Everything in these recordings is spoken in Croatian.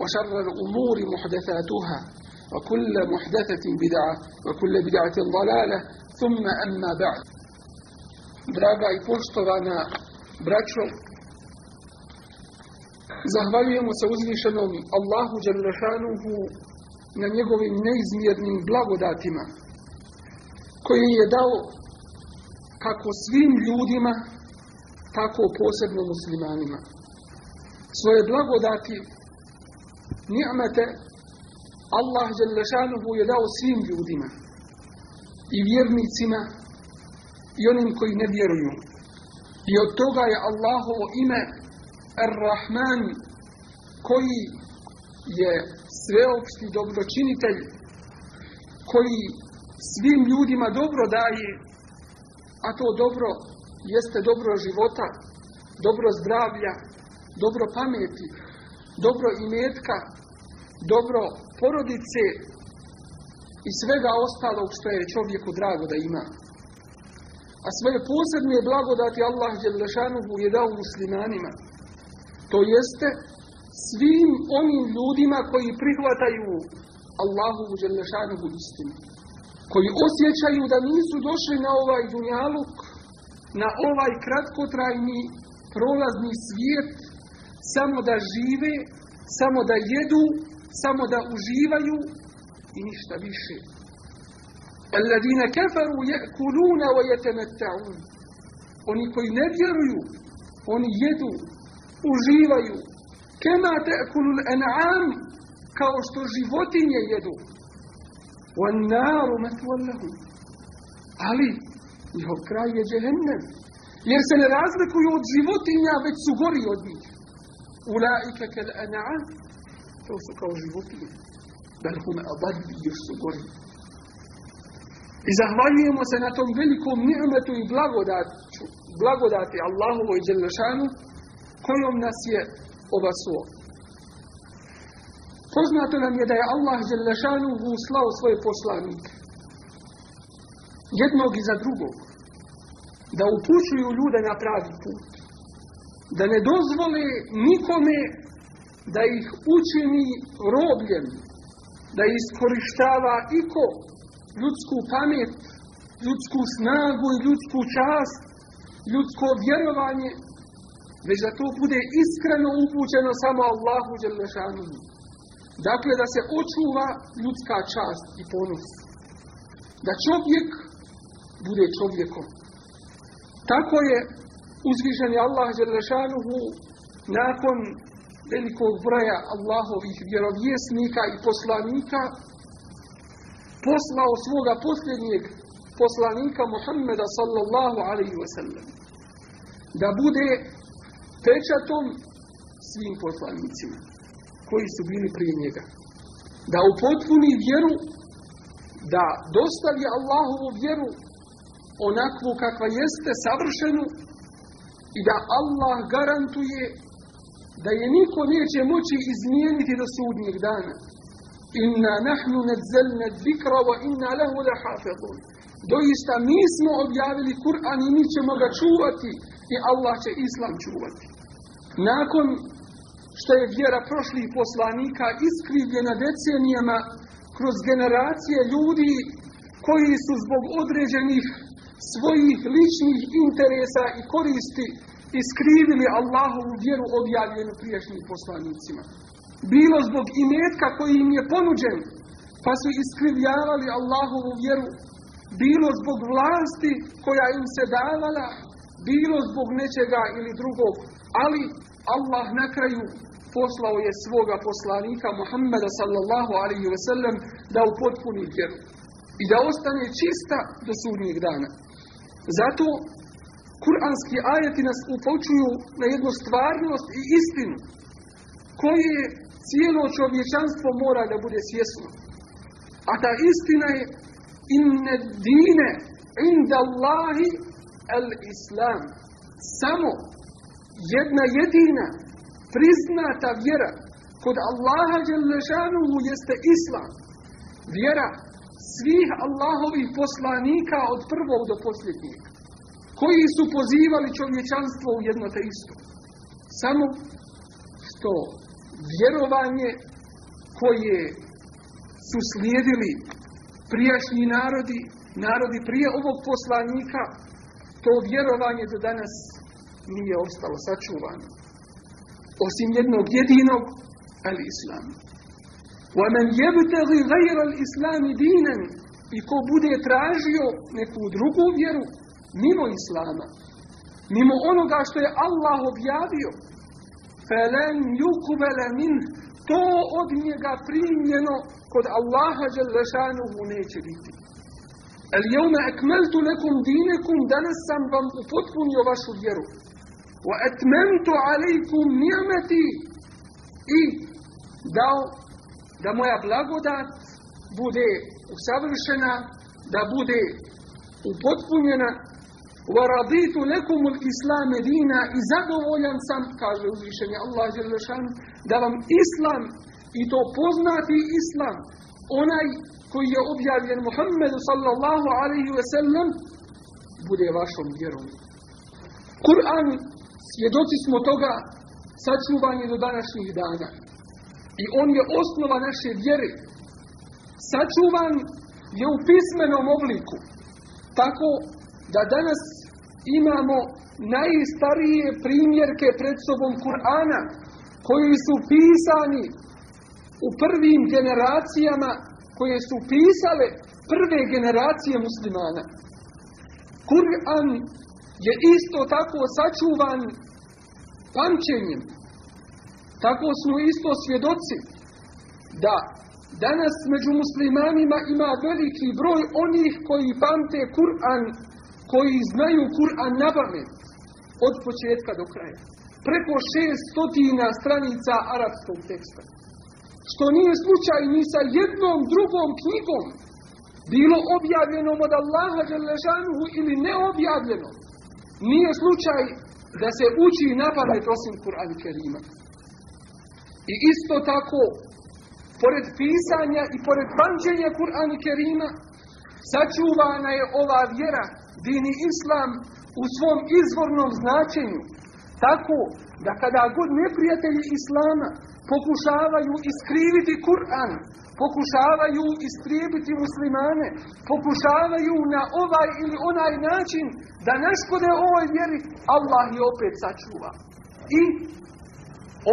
وشر الأمور محدثاتها وكل محدثة بدعة وكل بدعة ضلالة ثم أما بعد Draga i poštovana braćo, zahvaljujemo se uzvišenom Allahu Đalešanuhu na njegovim neizmjernim blagodatima koji je dao kako svim ljudima, tako posebno muslimanima. Svoje blagodati, ni'mete, Allah Đalešanuhu je dao svim ljudima i vjernicima i onim koji ne vjeruju. I od toga je Allahovo ime Ar-Rahman koji je sveopšti dobročinitelj koji svim ljudima dobro daje a to dobro jeste dobro života, dobro zdravlja, dobro pameti, dobro imetka, dobro porodice i svega ostalog što je čovjeku drago da ima. A svoje posebne blagodati Allah Đelešanuhu je dao muslimanima. To jeste svim onim ljudima koji prihvataju Allahu Đelešanuhu istinu. Koji osjećaju da nisu došli na ovaj dunjaluk, na ovaj kratkotrajni prolazni svijet, samo da žive, samo da jedu, samo da uživaju i ništa više. Alladine kafaru jekuluna wa jetemettaun. Oni koji ne vjeruju, oni jedu, uživaju. Kema te'kulul en'am, kao što životinje jedu. Wa naru metuallahu. Ali, njihov kraj je džehennem. Jer se ne razlikuju od životinja, već su gori od njih ulaika kal an'am to su kao životinje bel hum adal još su gori I zahvaljujemo se na tom velikom ni'metu i blagodati, blagodati Allahovo i Đelešanu kojom nas je obasuo. Poznato nam je da je Allah Đelešanu slao svoje poslanike. Jednog za drugog. Da upućuju ljude na pravi put. Da ne dozvole nikome da ih učini robljem. Da iskorištava iko ljudsku pamet, ljudsku snagu i ljudsku čast, ljudsko vjerovanje, već da to bude iskreno upućeno samo Allahu Đelešanu. Dakle, da se očuva ljudska čast i ponos. Da čovjek bude čovjekom. Tako je uzvišen Allah Đelešanuhu nakon velikog broja Allahovih vjerovjesnika i poslanika poslao svoga posljednjeg poslanika Muhammeda sallallahu alaihi wa sallam da bude pečatom svim poslanicima koji su bili prije njega. Da upotpuni vjeru, da dostavi Allahovu vjeru onakvu kakva jeste savršenu i da Allah garantuje da je niko neće moći izmijeniti do sudnjeg dana. Inna nahnu nadzalna dhikra wa inna lahu lahafidun. Doista mi smo objavili Kur'an i mi ćemo ga čuvati i Allah će Islam čuvati. Nakon što je vjera prošlih poslanika iskrivljena decenijama kroz generacije ljudi koji su zbog određenih svojih ličnih interesa i koristi iskrivili Allahovu vjeru objavljenu prijašnjim poslanicima. bilo zbog imetka koji im je ponuđen, pa su iskrivljavali Allahovu vjeru, bilo zbog vlasti koja im se davala, bilo zbog nečega ili drugog, ali Allah na kraju poslao je svoga poslanika Muhammeda sallallahu alaihi ve sellem da upotpuni vjeru i da ostane čista do sudnjeg dana. Zato kuranski ajeti nas upočuju na jednu stvarnost i istinu koje cijelo čovječanstvo mora da bude svjesno. A ta istina je inne dine inda Allahi al islam. Samo jedna jedina priznata vjera kod Allaha jeste islam. Vjera svih Allahovih poslanika od prvog do posljednjeg. Koji su pozivali čovječanstvo u jedno te isto. Samo što vjerovanje koje su slijedili prijašnji narodi, narodi prije ovog poslanika, to vjerovanje do danas nije ostalo sačuvano. Osim jednog jedinog, ali islam. وَمَنْ يَبْتَغِ غَيْرَ الْإِسْلَامِ دِينًا I ko bude tražio neku drugu vjeru, mimo Islama, mimo onoga što je Allah objavio, فَلَنْ يُقْبَلَ مِنْ To od njega primljeno kod Allaha Đalešanuhu neće biti. El jevme ekmeltu lekum dinekum, danas sam vam upotpunio vašu vjeru. Wa etmentu alejkum nijameti i dao da moja blagodat bude usavršena, da bude upotpunjena u raditu lekumul islam medina i zadovoljan sam, kaže uzvišenje Allah Želešan, da vam islam i to poznati islam, onaj koji je objavljen Muhammedu sallallahu alaihi ve sellem, bude vašom vjerom. Kur'an, svjedoci smo toga, sačuvan je do današnjih dana. I on je osnova naše vjere. Sačuvan je u pismenom obliku. Tako da danas imamo najstarije primjerke pred sobom Kur'ana koji su pisani u prvim generacijama koje su pisale prve generacije muslimana. Kur'an je isto tako sačuvan pamćenjem. Tako smo isto svjedoci da danas među muslimanima ima veliki broj onih koji pamte Kur'an koji znaju Kur'an na pamet od početka do kraja. Preko šestotina stranica arapskog teksta. Što nije slučaj ni sa jednom drugom knjigom, bilo objavljenom od Allaha Đelešanuhu ili neobjavljenom. Nije slučaj da se uči na pamet osim Kur'an Kerima. I isto tako, pored pisanja i pored pamćenja Kur'an Kerima, sačuvana je ova vjera dini islam u svom izvornom značenju. Tako da kada god neprijatelji islama pokušavaju iskriviti Kur'an, pokušavaju istrijebiti muslimane, pokušavaju na ovaj ili onaj način da naškode ovoj vjeri, Allah je opet sačuva. I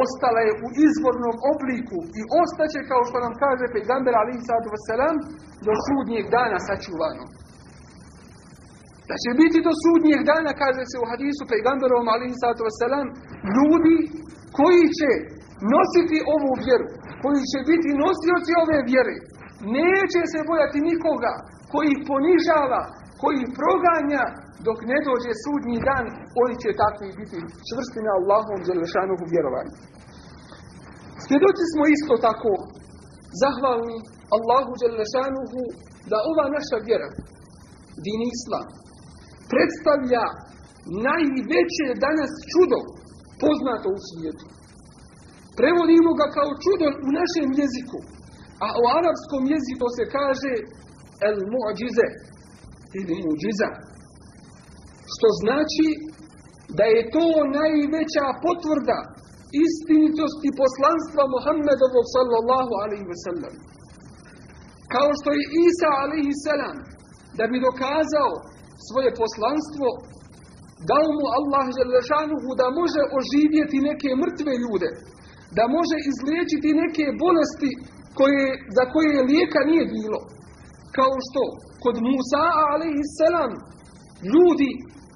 ostala je u izvornom obliku i ostaće, kao što nam kaže pejgamber alaihi sallatu wasalam, do sudnjeg dana sačuvano. Da će biti do sudnjeg dana, kaže se u hadisu pejgamberom alaihi sallatu wasalam, ljudi koji će nositi ovu vjeru, koji će biti nosioci ove vjere, neće se bojati nikoga koji ponižava, koji proganja, dok ne dođe sudnji dan, oni će takvi biti čvrsti na Allahom Đelešanuhu vjerovanju. Svjedoci smo isto tako zahvalni Allahu Đelešanuhu da ova naša vjera, din Islam, predstavlja najveće danas čudo poznato u svijetu. Prevodimo ga kao čudo u našem jeziku, a u arapskom jeziku se kaže el mu'đize ili mu'điza. Što znači da je to najveća potvrda istinitosti poslanstva Muhammedovog sallallahu alaihi ve sellem. Kao što je Isa alaihi selam da bi dokazao svoje poslanstvo, dao mu Allah želešanuhu da može oživjeti neke mrtve ljude. da može izliječiti neke bolesti koje, za koje lijeka nije bilo. Kao što kod Musa selam ljudi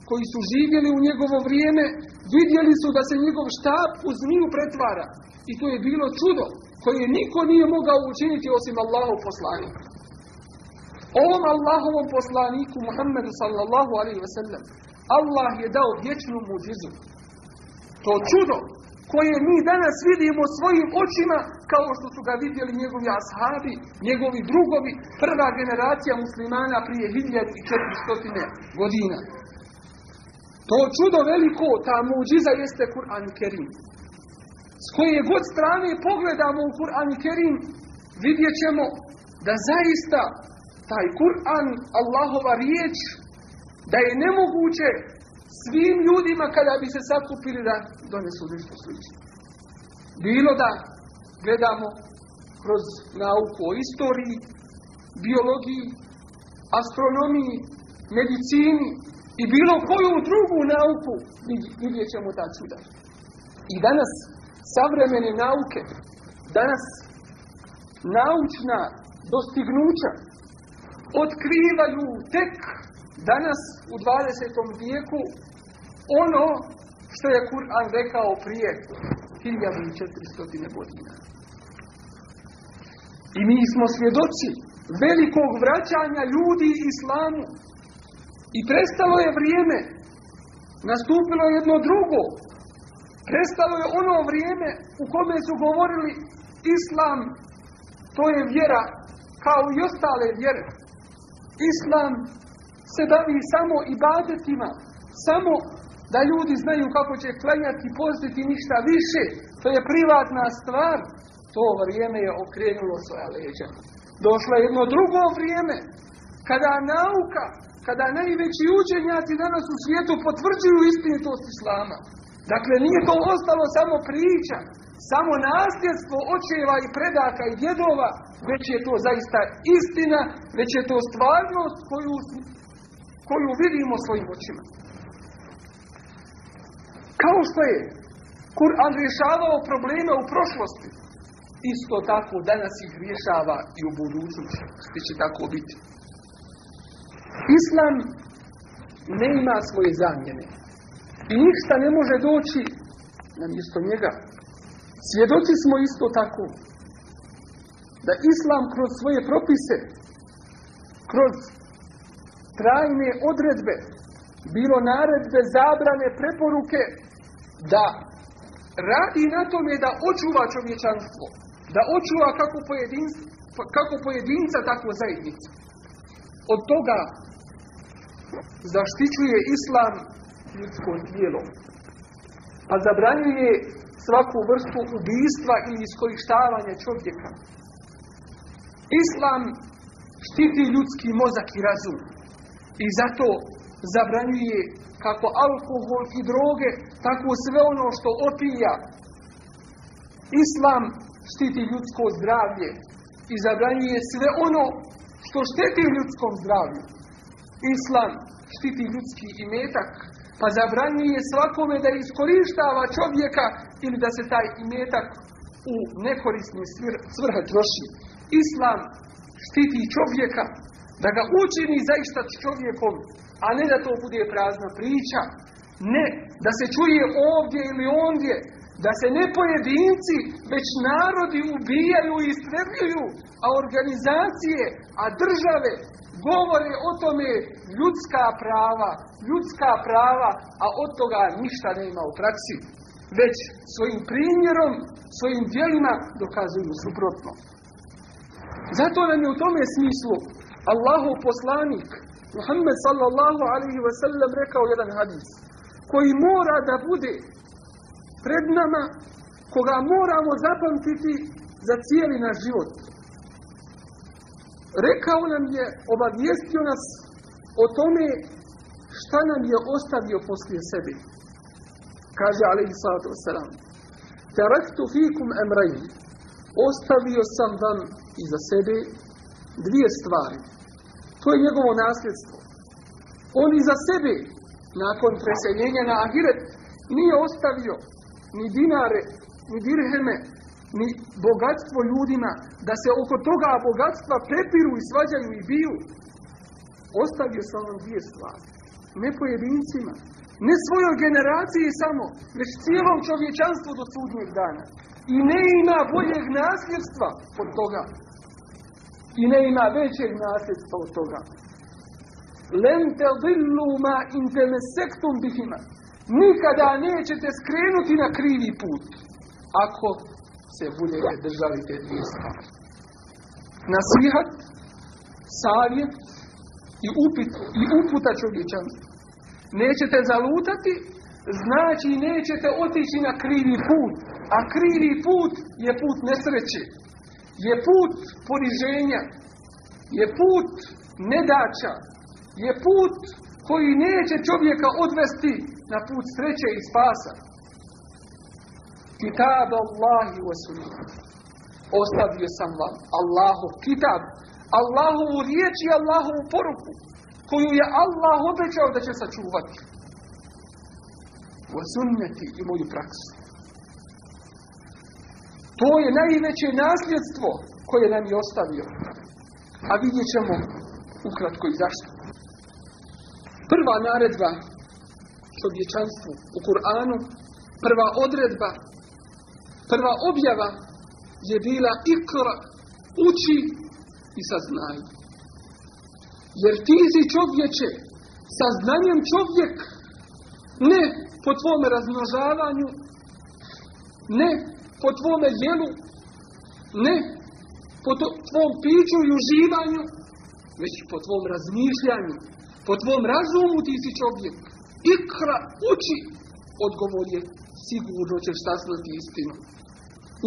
koji su živjeli u njegovo vrijeme vidjeli su da se njegov štab u zmiju pretvara. I to je bilo čudo koje niko nije mogao učiniti osim Allahov poslanika. Ovom Allahovom poslaniku Muhammedu sallallahu alaihi ve sellem Allah je dao vječnu muđizu. To čudo koje mi danas vidimo svojim očima kao što su ga vidjeli njegovi ashabi, njegovi drugovi, prva generacija muslimana prije 1400 godina. To čudo veliko, ta muđiza jeste Kur'an Kerim. S koje god strane pogledamo u Kur'an Kerim, vidjet ćemo da zaista taj Kur'an, Allahova riječ, da je nemoguće svim ljudima kada bi se sakupili da donesu nešto slično. Bilo da gledamo kroz nauku o istoriji, biologiji, astronomiji, medicini i bilo koju drugu nauku vidjet ćemo ta čuda. I danas savremene nauke, danas naučna dostignuća otkrivaju tek danas u 20. vijeku ono što je Kur'an rekao prije 1400 godina. I mi smo svjedoci velikog vraćanja ljudi islamu. I prestalo je vrijeme, nastupilo je jedno drugo. Prestalo je ono vrijeme u kome su govorili islam, to je vjera kao i ostale vjere. Islam se bavi samo ibadetima, samo da ljudi znaju kako će klanjati postiti ništa više. To je privatna stvar. To vrijeme je okrenulo svoja leđa. Došlo je jedno drugo vrijeme, kada nauka, kada najveći učenjaci danas u svijetu potvrđuju istinitost Islama. Dakle, nije to ostalo samo priča, samo nasljedstvo očeva i predaka i djedova, već je to zaista istina, već je to stvarnost koju, koju vidimo svojim očima. Kao što je Kur'an rješavao probleme u prošlosti, isto tako danas ih rješava i u budućnosti će tako biti. Islam ne ima svoje zamjene i ništa ne može doći na mjesto njega. Svjedoci smo isto tako da Islam kroz svoje propise, kroz trajne odredbe, bilo naredbe, zabrane, preporuke, da radi na tome da očuva čovječanstvo, da očuva kako pojedinca, kako pojedinca tako zajednicu. Od toga zaštićuje Islam ljudsko tijelo, a zabranjuje svaku vrstu ubijstva ili iskorištavanja čovjeka. Islam štiti ljudski mozak i razum i zato zabranjuje kako alkohol i droge, tako sve ono što opija. Islam štiti ljudsko zdravlje i zabranjuje sve ono što šteti ljudskom zdravlju. Islam štiti ljudski imetak, pa zabranjuje svakome da iskorištava čovjeka ili da se taj imetak u nekorisni svrhe troši. Islam štiti čovjeka da ga učini zaista čovjekom a ne da to bude prazna priča. Ne, da se čuje ovdje ili ondje, da se ne pojedinci, već narodi ubijaju i istrebljuju, a organizacije, a države govore o tome ljudska prava, ljudska prava, a od toga ništa nema u praksi. Već svojim primjerom, svojim dijelima dokazuju suprotno. Zato nam je u tome smislu Allahov poslanik, Muhammed sallallahu alaihi ve sellem rekao jedan hadis koji mora da bude pred nama, koga moramo zapamtiti za cijeli naš život. Rekao nam je, obavijestio nas o tome šta nam je ostavio poslije sebi. Kaže alaihi sallatu wasalam. Taraktu fikum emrajn. Ostavio sam vam iza sebe dvije stvari. To je njegovo nasljedstvo. On i za sebe, nakon preseljenja na Ahiret, nije ostavio ni dinare, ni dirheme, ni bogatstvo ljudima, da se oko toga bogatstva prepiru i svađaju i biju. Ostavio sam vam dvije stvari. Ne pojedincima, ne svojoj generaciji samo, već cijelom čovječanstvu do sudnjeg dana. I ne ima boljeg nasljedstva od toga. I ne ima većeg nasljedstva od toga. Len te ma intemesektum bihima. Nikada nećete skrenuti na krivi put. Ako se budete držali te dvije stvari. Nasihat, savjet i, upit, i uputa čovječanstva. Nećete zalutati, znači nećete otići na krivi put. A krivi put je put nesreće. Je put poniženja. Je put nedača. Je put koji neće čovjeka odvesti na put sreće i spasa. Kitab Allahi wa Ostavio sam vam Allahov kitab, Allahovu riječ i Allahovu poruku, koju je Allah obećao da će sačuvati. Wa sunneti i moju praksu. To je najveće nasljedstvo koje nam je ostavio. A vidjet ćemo ukratko i zašto. Prva naredba čovječanstvu u Kur'anu, prva odredba, prva objava je bila ikra, uči i saznaj. Jer ti si čovječe, saznanjem čovjek, ne po tvome razmnožavanju, ne po tvome jelu, ne po tvom piću i uživanju, već po tvom razmišljanju, po tvom razumu ti si čovjek. Ikra, uči, odgovor je, sigurno ćeš saznati istinu.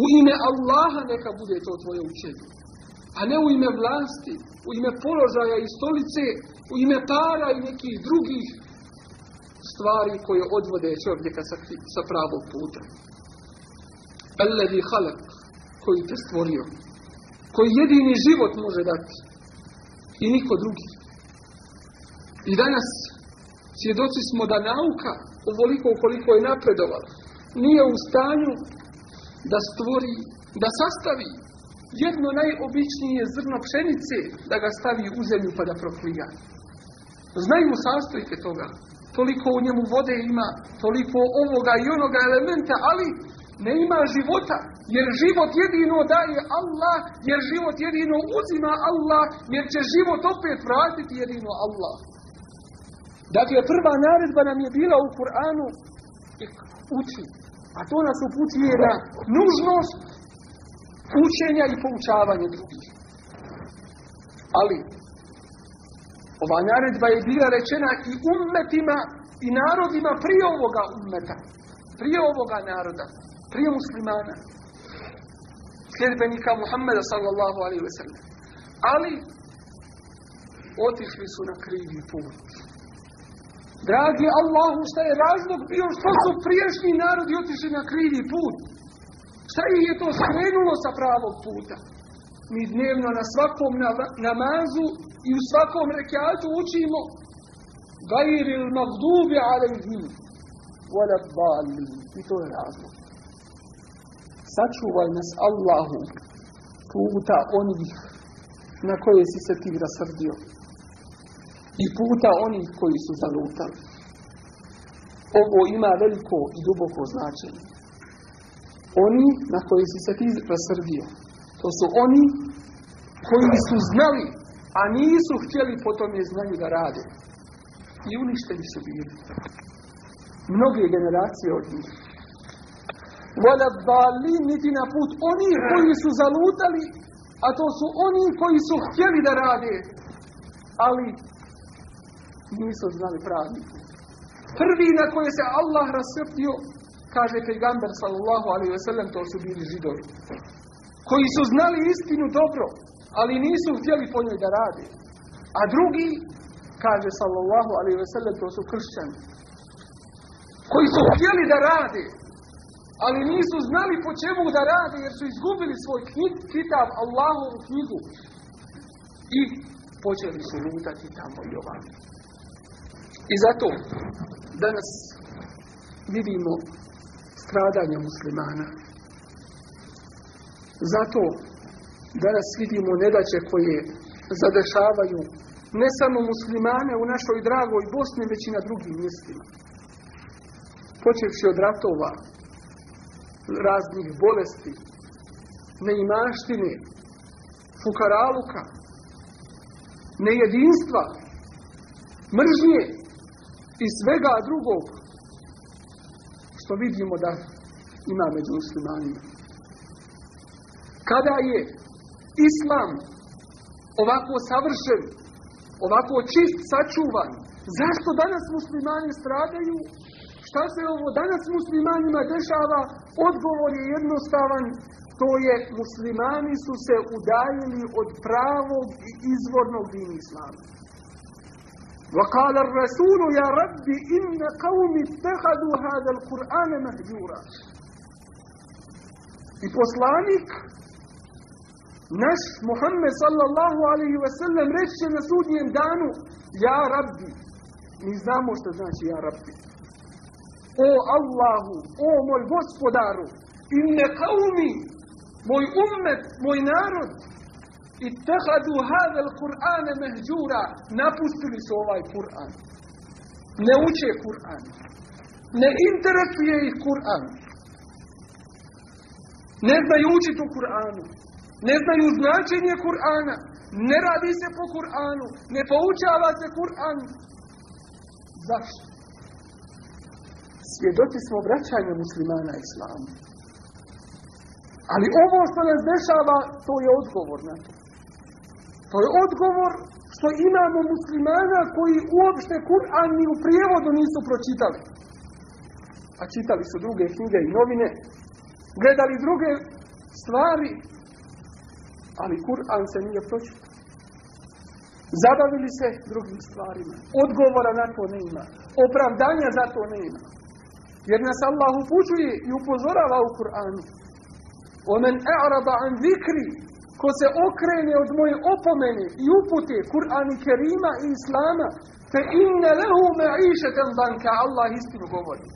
U ime Allaha neka bude to tvoje učenje. A ne u ime vlasti, u ime položaja i stolice, u ime para i nekih drugih stvari koje odvode čovjeka sa, sa pravog puta. Alladhi halak, koji te stvorio, koji jedini život može dati i niko drugi. I danas svjedoci smo da nauka, ovoliko koliko je napredovala, nije u stanju da stvori, da sastavi jedno najobičnije zrno pšenice, da ga stavi u zemlju pa da proklija. Znaju sastojke toga. Toliko u njemu vode ima, toliko ovoga i onoga elementa, ali ne ima života. Jer život jedino daje Allah, jer život jedino uzima Allah, jer će život opet vratiti jedino Allah. Dakle, prva naredba nam je bila u Kur'anu uči. A to nas upućuje na nužnost učenja i poučavanja drugih. Ali, ova naredba je bila rečena i ummetima i narodima prije ovoga ummeta. Prije ovoga naroda. Prije muslimana. Sljedbenika Muhammeda sallallahu alaihi ve sellem. Ali, otišli su na krivi put. Dragi Allahu, šta je razlog bio što su priješnji narodi otišli na krivi put? Šta ih je to skrenulo sa pravog puta? Mi dnevno na svakom namazu i u svakom rekiatu učimo gajril magdubi alaihim wala dhalin. I to je razlog. Sačuvaj nas Allahu puta onih na koje si se ti rasrdio i puta onih koji su zalutali. Ovo ima veliko i duboko značenje. Oni na koji si se ti rasrdio, to su oni koji su znali, a nisu htjeli po tome znanju da rade. I uništeni su bili. Mnoge generacije od njih. Vala dali niti na put oni koji su zalutali, a to su oni koji su htjeli da rade, ali nisu znali pravi. Prvi na koje se Allah rasrdio, kaže pejgamber sallallahu alaihi ve sellem, to su bili židovi. Koji su znali istinu dobro, ali nisu htjeli po njoj da rade. A drugi, kaže sallallahu alaihi ve sellem, to su kršćani. Koji su htjeli da rade, ali nisu znali po čemu da rade, jer su izgubili svoj knjig, kitab Allahovu knjigu. I počeli su lutati tamo i ovako. I zato danas vidimo stradanja muslimana. Zato danas vidimo nedaće koje zadešavaju ne samo muslimane u našoj dragoj Bosni, već i na drugim mjestima. Počevši od ratova, raznih bolesti, neimaštine, fukaraluka, nejedinstva, mržnje i svega drugog što vidimo da ima među muslimanima. Kada je islam ovako savršen, ovako čist, sačuvan, zašto danas muslimani stradaju? Šta se ovo danas muslimanima dešava? Odgovor je jednostavan, to je muslimani su se udaljili od pravog i izvornog din islama. وقال الرسول يا رب إن قوم اتخذوا هذا القرآن مهجورا I poslanik, naš Muhammed sallallahu alaihi ve sellem reći na sudnjem danu Ja Rabbi. Mi znamo što znači Ja Rabbi. O Allahu, o moj gospodaru, inne kaumi, moj ummet, moj narod, ittehadu hada Kur'ane mehđura, napustili su ovaj Kur'an. Ne uče Kur'an. Ne interesuje ih Kur'an. Ne znaju učiti u Kur'anu. Ne znaju značenje Kur'ana. Ne radi se po Kur'anu. Ne poučava se Kur'an. Zašto? Svjedoci smo vraćanja muslimana islamu. Ali ovo što nas dešava, to je odgovor na to. To je odgovor što imamo muslimana koji uopšte Kur'an ni u prijevodu nisu pročitali. A čitali su druge knjige i novine, gledali druge stvari, ali Kur'an se nije pročitao. Zabavili se drugim stvarima. Odgovora na to ne ima. Opravdanja za to ne ima. Jer nas Allah upućuje i upozorava u Kur'anu. Omen e'rada an zikri ko se okrene od moje opomene i upute Kur'an i Kerima i Islama, fe inne lehu me išeten banka, Allah istinu govori.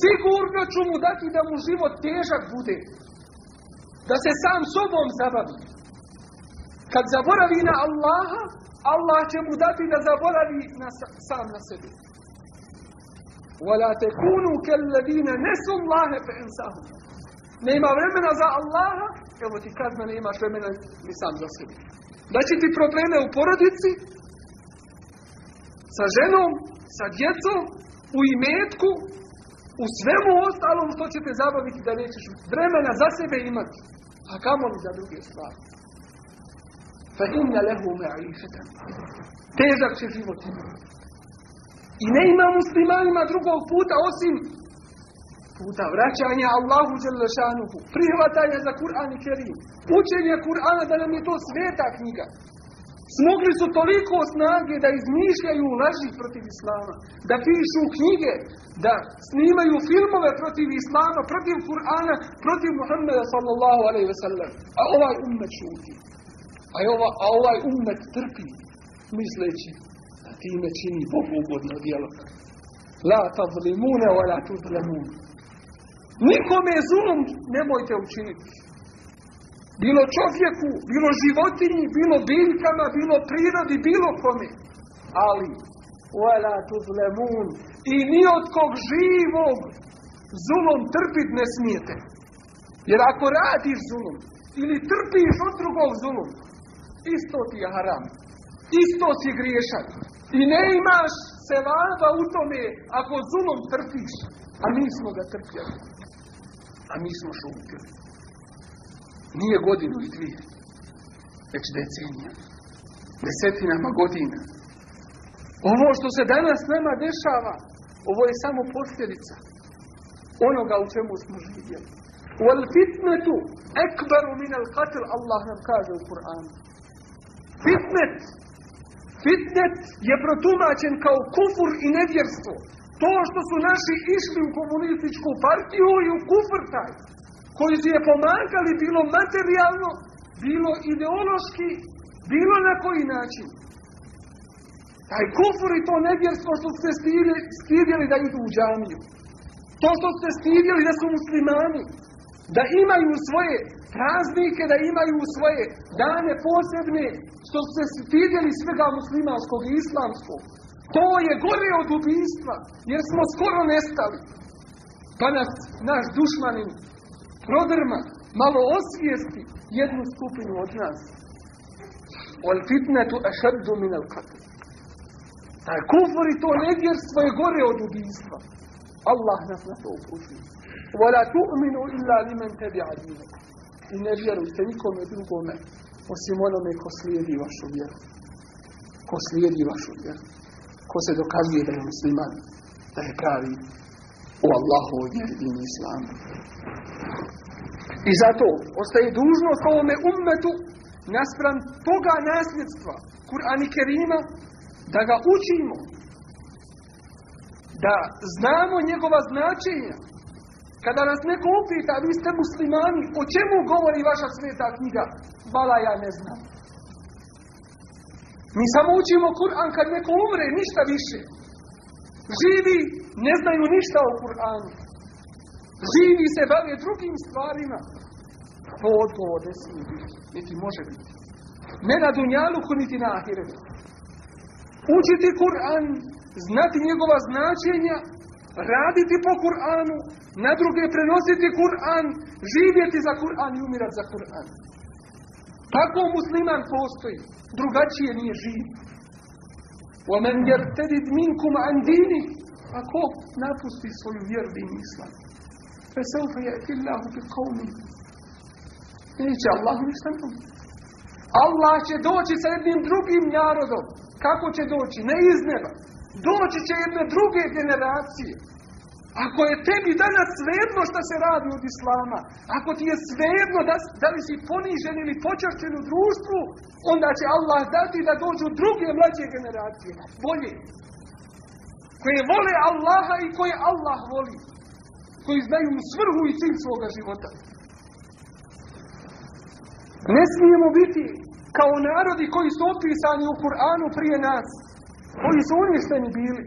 Sigurno ću mu dati da mu život težak bude. Da se sam sobom zabavi. Kad zaboravi na Allaha, Allah će mu dati da zaboravi na, sam na sebi. وَلَا تَكُونُوا كَالَّذِينَ نَسُوا اللَّهَ فَإِنْسَاهُمْ Nema vremena za Allaha, evo ti kazna, ne imaš vremena ni sam za sebi. Da će ti probleme u porodici, sa ženom, sa djecom, u imetku, u svemu ostalom što će te zabaviti da nećeš vremena za sebe imati. A kamo li za druge stvari? Fa inna lehu me'aifetan. Težak će život imati. I ne ima muslimanima drugog puta osim puta vraćanja Allahu Đelešanuhu, prihvatanja za Kur'an i Kerim, učenje Kur'ana da nam je to sveta knjiga. Smogli su toliko snage da izmišljaju laži protiv Islama, da pišu knjige, da snimaju filmove protiv Islama, protiv Kur'ana, protiv Muhammeda sallallahu alaihi ve sellem. A ovaj ummet šuti. A, ova, a ovaj ummet trpi, misleći time čini Bogu ugodno djelo. La tazlimune wa la tuzlemune. Nikome zulum nemojte učiniti. Bilo čovjeku, bilo životinji, bilo biljkama, bilo prirodi, bilo kome. Ali, wala tuzlemun, i ni od kog živog zulom trpit ne smijete. Jer ako radiš zulum, ili trpiš od drugog zulum, isto ti je haram. Isto si griješan. I ne imaš sevaba u tome ako zulom trpiš. A mi smo ga trpjeli. A mi smo šutili. Nije godinu i dvije, već decenija. Desetinama godina. Ovo što se danas nama dešava, ovo je samo posljedica onoga u čemu smo živjeli. Wal fitnetu ekbaru min al qatl, Allah nam kaže u Kur'anu. Fitnet, fitnet je protumačen kao kufur i nevjerstvo. To što su naši išli u komunističku partiju i u kufr taj, koji su je pomagali bilo materijalno, bilo ideološki, bilo na koji način. Taj kufur i to nevjerstvo što ste stidjeli da idu u džamiju. To što ste stidjeli da su muslimani, da imaju svoje praznike da imaju svoje dane posebne, što su se stidjeli svega muslimanskog i islamskog. To je gore od ubijstva, jer smo skoro nestali. Pa nas naš dušmanin prodrma, malo osvijesti jednu skupinu od nas. Wal fitnetu ašaddu min al qatl. Taj kufur i to nevjerstvo je gore od ubijstva. Allah nas na to upućuje. Wala tu'minu illa limen tebi. I ne vjerujte nikome drugome, osim onome ko slijedi vašu vjeru. Ko slijedi vašu vjeru. Ko se dokazuje da je musliman, da je pravi u Allahovoj vjeri i islamu. I zato ostaje dužnost ovome ummetu naspram toga nasljedstva Kur'an i Kerima da ga učimo da znamo njegova značenja kada nas neko upita vi ste muslimani o čemu govori vaša sveta knjiga? Vala ja ne znam. Mi samo učimo Kur'an kad neko umre ništa više. Živi ne znaju ništa o Kur'anu. Živi se bave drugim stvarima. To odgovor ne smije biti, niti može biti. Ne na dunjaluku, niti na ahiretu. Učiti Kur'an, znati njegova značenja, raditi po Kur'anu, na druge prenositi Kur'an, živjeti za Kur'an i umirati za Kur'an. Tako musliman postoji, drugačije nije živ. وَمَنْ يَرْتَدِدْ مِنْكُمْ عَنْ دِينِهِ Ako napusti svoju vjeru din islam. فَسَوْفَ يَأْتِ اللَّهُ بِقَوْمٍ Neće Allah ništa drugo. Allah će doći sa jednim drugim narodom. Kako će doći? Ne iz neba. Doći će jedne druge generacije. Ako je tebi danas svejedno šta se radi od Islama, ako ti je svejedno da, da li si ponižen ili počašćen u društvu, onda će Allah dati da dođu druge mlađe generacije. Bolje. Koje vole Allaha i koje Allah voli. Koji znaju svrhu i cilj svoga života. Ne smijemo biti kao narodi koji su opisani u Kur'anu prije nas, koji su uništeni bili.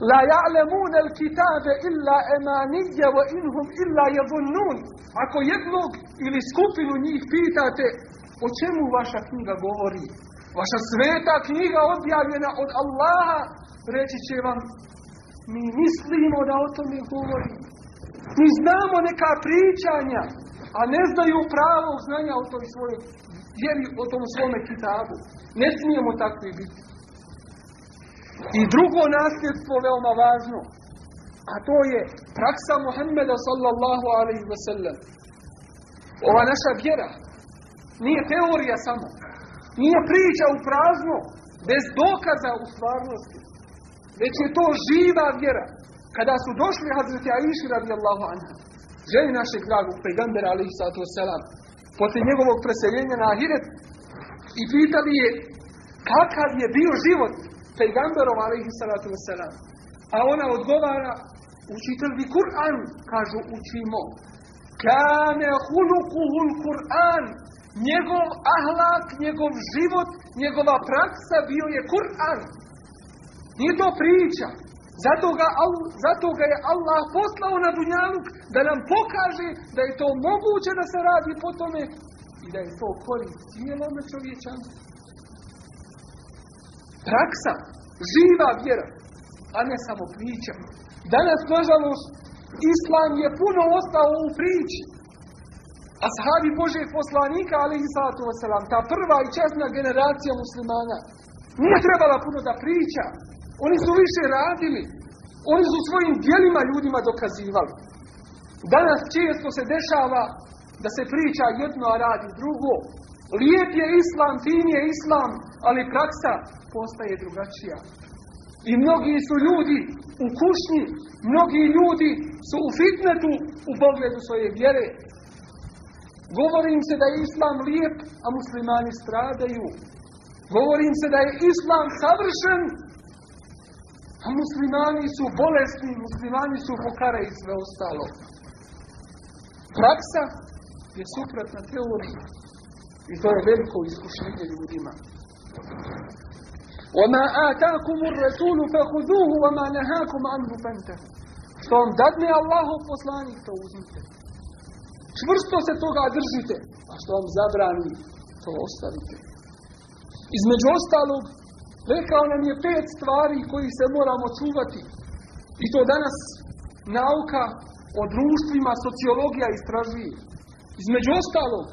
Al kitabe illa emanije wa inhum illa yadunnun. Ako jednog ili skupinu njih pitate o čemu vaša knjiga govori, vaša sveta knjiga objavljena od Allaha, reći će vam mi mislimo da o tome govori. Mi znamo neka pričanja, a ne znaju pravog znanja o toj svojoj vjeri, o tom svome kitabu. Ne smijemo takvi biti. I drugo nasljedstvo veoma važno, a to je praksa Muhammeda sallallahu alaihi wa sallam. Ova naša vjera nije teorija samo. Nije priča u prazno, bez dokaza u stvarnosti. Već je to živa vjera. Kada su došli Hazreti Aiši radijallahu anha, ženi našeg dragog pejgambera alaihi sallatu wasalam, poslije njegovog preseljenja na Ahiret, i pitali je kakav je bio život pejgamberov alaihi sallatu wasalam. A ona odgovara, učite li Kur'an? Kažu, učimo. Kane hulukuhul Kur'an. Njegov ahlak, njegov život, njegova praksa bio je Kur'an. Nije to priča. Zato ga, zato ga je Allah poslao na Dunjaluk da nam pokaže da je to moguće da se radi po tome i da je to korist cijelome čovječanstvu. Praksa, živa vjera, a ne samo priča. Danas, nažalost, Islam je puno ostao u priči. Ashabi Božeg poslanika, ali i sallatu wasalam, ta prva i časna generacija muslimana, nije trebala puno da priča. Oni su više radili. Oni su svojim dijelima ljudima dokazivali. Danas često se dešava da se priča jedno, a radi drugo. Lijep je islam, fin je islam, ali praksa postaje drugačija. I mnogi su ljudi u kušnji, mnogi ljudi su u fitnetu u pogledu svoje vjere. Govorim se da je islam lijep, a muslimani stradaju. Govorim se da je islam savršen, a muslimani su bolesni, muslimani su pokare i sve ostalo. Praksa je suprotna teoriji. I to je veliko iskušenje ljudima. وَمَا آتَاكُمُ الرَّسُولُ فَخُذُوهُ وَمَا نَهَاكُمْ عَنْهُ فَانْتَهُ Što vam dadne Allahov poslanik, to uzmite. Čvrsto se toga držite. A što vam zabrani, to ostavite. Između ostalog, rekao nam je pet stvari koji se moramo čuvati. I to danas nauka o društvima, sociologija istražuje. Između ostalog,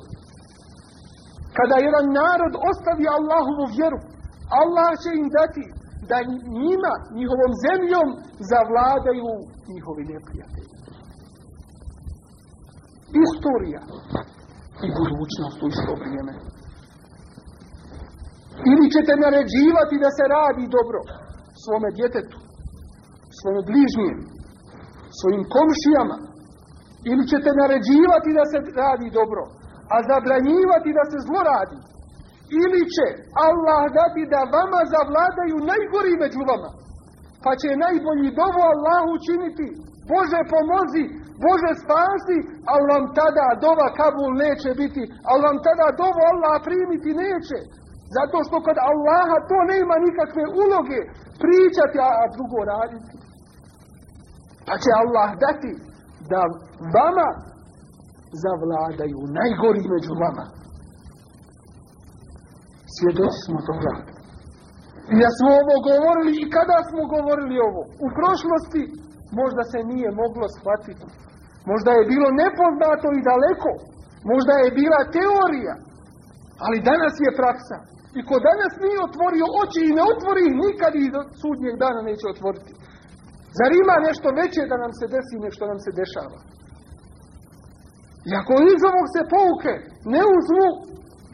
kada jedan narod ostavi Allahovu vjeru, Allah će im dati da njima, njihovom zemljom, zavladaju njihovi neprijatelji. Istorija i budućnost u isto vrijeme. Ili ćete naređivati da se radi dobro svome djetetu, svome bližnjem, svojim komšijama. Ili ćete naređivati da se radi dobro, a zabranjivati da se zlo radi. Ili će Allah dati da vama zavladaju najgori među vama. Pa će najbolji dovo Allahu učiniti. Bože pomozi, Bože spasi, ali vam tada dova Kabul neće biti, ali vam tada dovo Allah primiti neće. Zato što kod Allaha to nema nikakve uloge pričati, a drugo raditi. Pa će Allah dati da vama zavladaju najgori među vama. Svjedoci smo toga. I da smo ovo govorili i kada smo govorili ovo? U prošlosti možda se nije moglo shvatiti. Možda je bilo nepoznato i daleko. Možda je bila teorija. Ali danas je praksa. I ko danas nije otvorio oči i ne otvori ih nikad i do sudnjeg dana neće otvoriti. Zar ima nešto veće da nam se desi nego što nam se dešava? I ako iz ovog se pouke ne uzmu,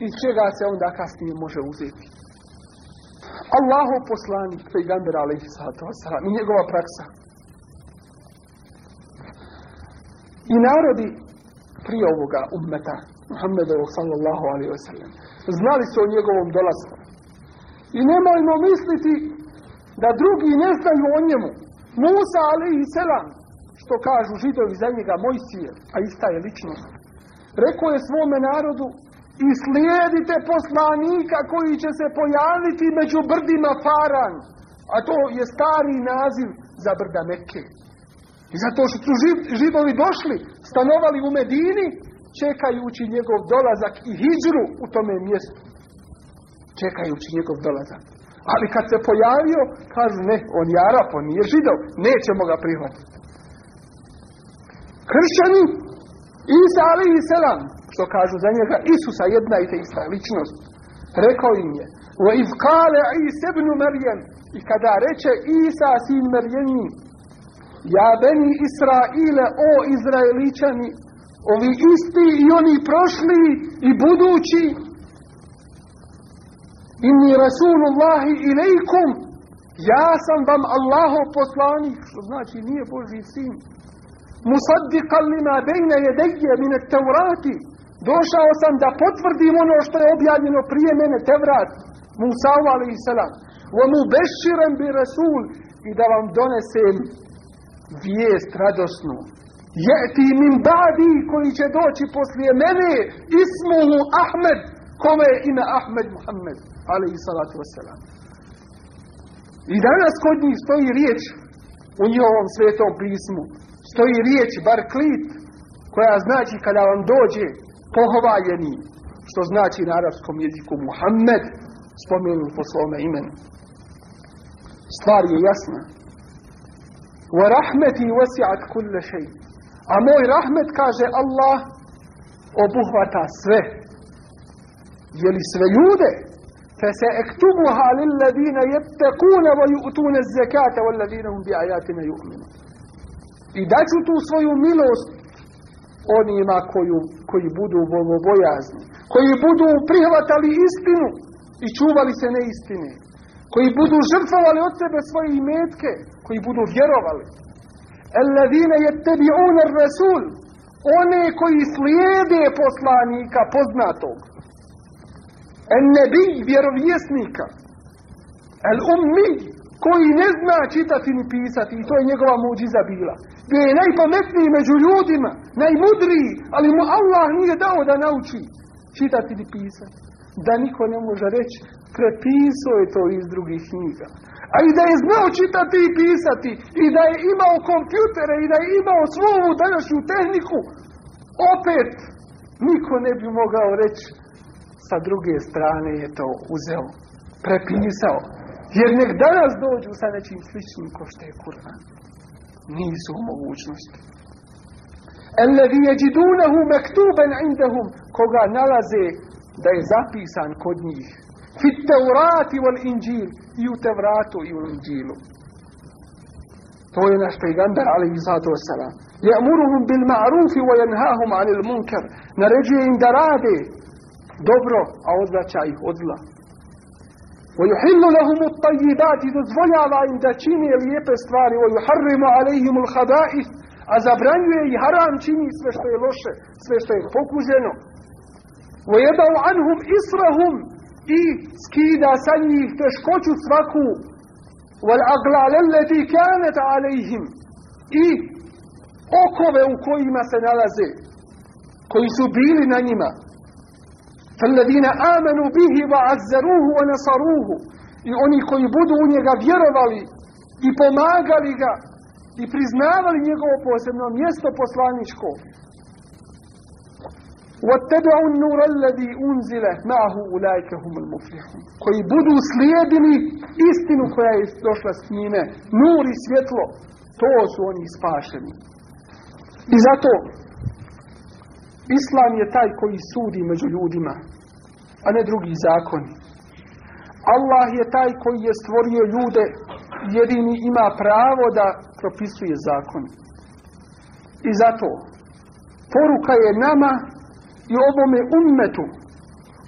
iz čega se onda kasnije može uzeti? Allahov poslanik, pejgamber alaihi sallatu i njegova praksa. I narodi prije ovoga ummeta, Muhammedovog sallallahu alaihi wa sallam, znali su o njegovom dolasku. I nemojmo misliti da drugi ne znaju o njemu. Musa alaihi selam, što kažu židovi za njega Mojsije, a ista je ličnost. Rekao je svome narodu i slijedite poslanika koji će se pojaviti među brdima Faran. A to je stari naziv za brda Mekke. I zato što su židovi došli, stanovali u Medini, čekajući njegov dolazak i hijđru u tome mjestu. Čekajući njegov dolazak. Ali kad se pojavio, kažu ne, on je Arap, on nije židov, nećemo ga prihvatiti. Kršćani, Isa ali i selam, što kažu za njega Isusa jedna i te ista ličnost, rekao im je, o izkale Isa ibn Marijem, i kada reče Isa sin Marijemi, ja beni Israile, o Izraeličani, ovi isti i oni prošli i budući, inni Rasulullahi ilaikum, ja sam vam Allahov poslanik, što znači nije Boži sin, musaddiqan lima bejne jedeje mine tevrati, došao sam da potvrdim ono što je objavljeno prije mene Tevrat, Musa alaihi salam, wa mu beširen bi Rasul, i da vam donesem vijest radosnu. Jeti min badi koji će doći poslije mene, ismuhu Ahmed, kome je ime Ahmed Muhammed, alaihi salatu wasalam. I danas kod njih stoji riječ u njihovom svetom pismu. Stoji riječ, bar klit, koja znači kada vam dođe pohvaljeni, što znači na arapskom jeziku Muhammed, spomenut po svome imenu. Stvar je jasna. Wa rahmeti wasi'at kulle šej. A moj rahmet, kaže Allah, obuhvata sve. Je li sve ljude? فسأكتبها للذين يتقون ويؤتون الزكاة والذين هم بآياتنا يؤمنون I daću tu svoju milost onima koju, koji budu bogobojazni, koji budu prihvatali istinu i čuvali se neistine, koji budu žrtvovali od sebe svoje imetke, koji budu vjerovali. Alladine jettebi'un rasul one koji slijede poslanika poznatog. En nebi vjerovjesnika. El ummi koji ne zna čitati ni pisati i to je njegova muđiza bila. Gdje je najpametniji među ljudima, najmudriji, ali mu Allah nije dao da nauči čitati ni pisati. Da niko ne može reći, prepisao je to iz drugih knjiga. A i da je znao čitati i pisati, i da je imao kompjutere, i da je imao svu ovu današnju tehniku, opet niko ne bi mogao reći sa druge strane je to uzeo, prepisao. Jer nek danas dođu sa nečim sličnim ko što je Kur'an. ميزه موجود الذي يجدونه مكتوبا عندهم. كوغا نلزي داي زابيسان كودني. في التوراة والإنجيل. يو توراتو يو إنجيلو تو يناش بيغمبر عليه الصلاة والسلام. يأمرهم بالمعروف وينهاهم عن المنكر. نرجي إن درابي دوبرو أوضلا شايف أوضلا ويحل لهم الطيبات dozvoljava im da čine lijepe stvari ويحرم عليهم الخبائث a zabranjuje i haram čini sve što je loše, sve što je pokuženo. ويدع عنهم إصرهم i skida sa njih teškoću svaku والأغلال التي كانت عليهم i okove u kojima se nalaze koji su bili na njima فالذين آمنوا به وعزروه ونصروه i oni koji budu u njega vjerovali i pomagali ga i priznavali njegovo posebno mjesto poslaničko واتبعوا النور الذي أنزل معه أولئك هم المفلحون koji budu slijedili istinu koja je došla s njime nur i svjetlo to su oni spašeni i zato Islam je taj koji sudi među ljudima a ne drugi zakoni. Allah je taj koji je stvorio ljude jedini ima pravo da propisuje zakon i zato poruka je nama i ovome ummetu,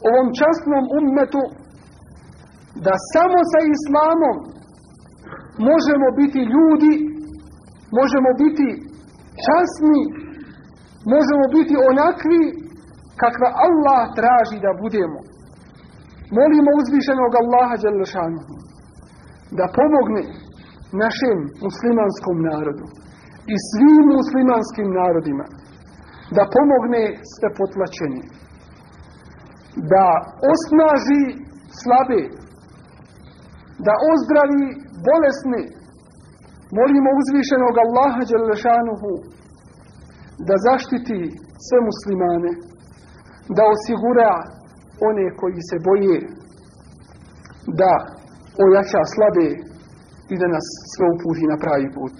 ovom časnom ummetu, da samo sa islamom možemo biti ljudi, možemo biti časni, možemo biti onakvi kakva Allah traži da budemo. Molimo uzvišenog Allaha Đalešanuhu da pomogne našem muslimanskom narodu i svim muslimanskim narodima da pomogne sve da osnaži slabe, da ozdravi bolesne. Molimo uzvišenog Allaha Đelešanuhu da zaštiti sve muslimane, da osigura one koji se boje, da ojača slabe i da nas sve uputi na pravi put.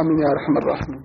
Amin ja rahman rahman.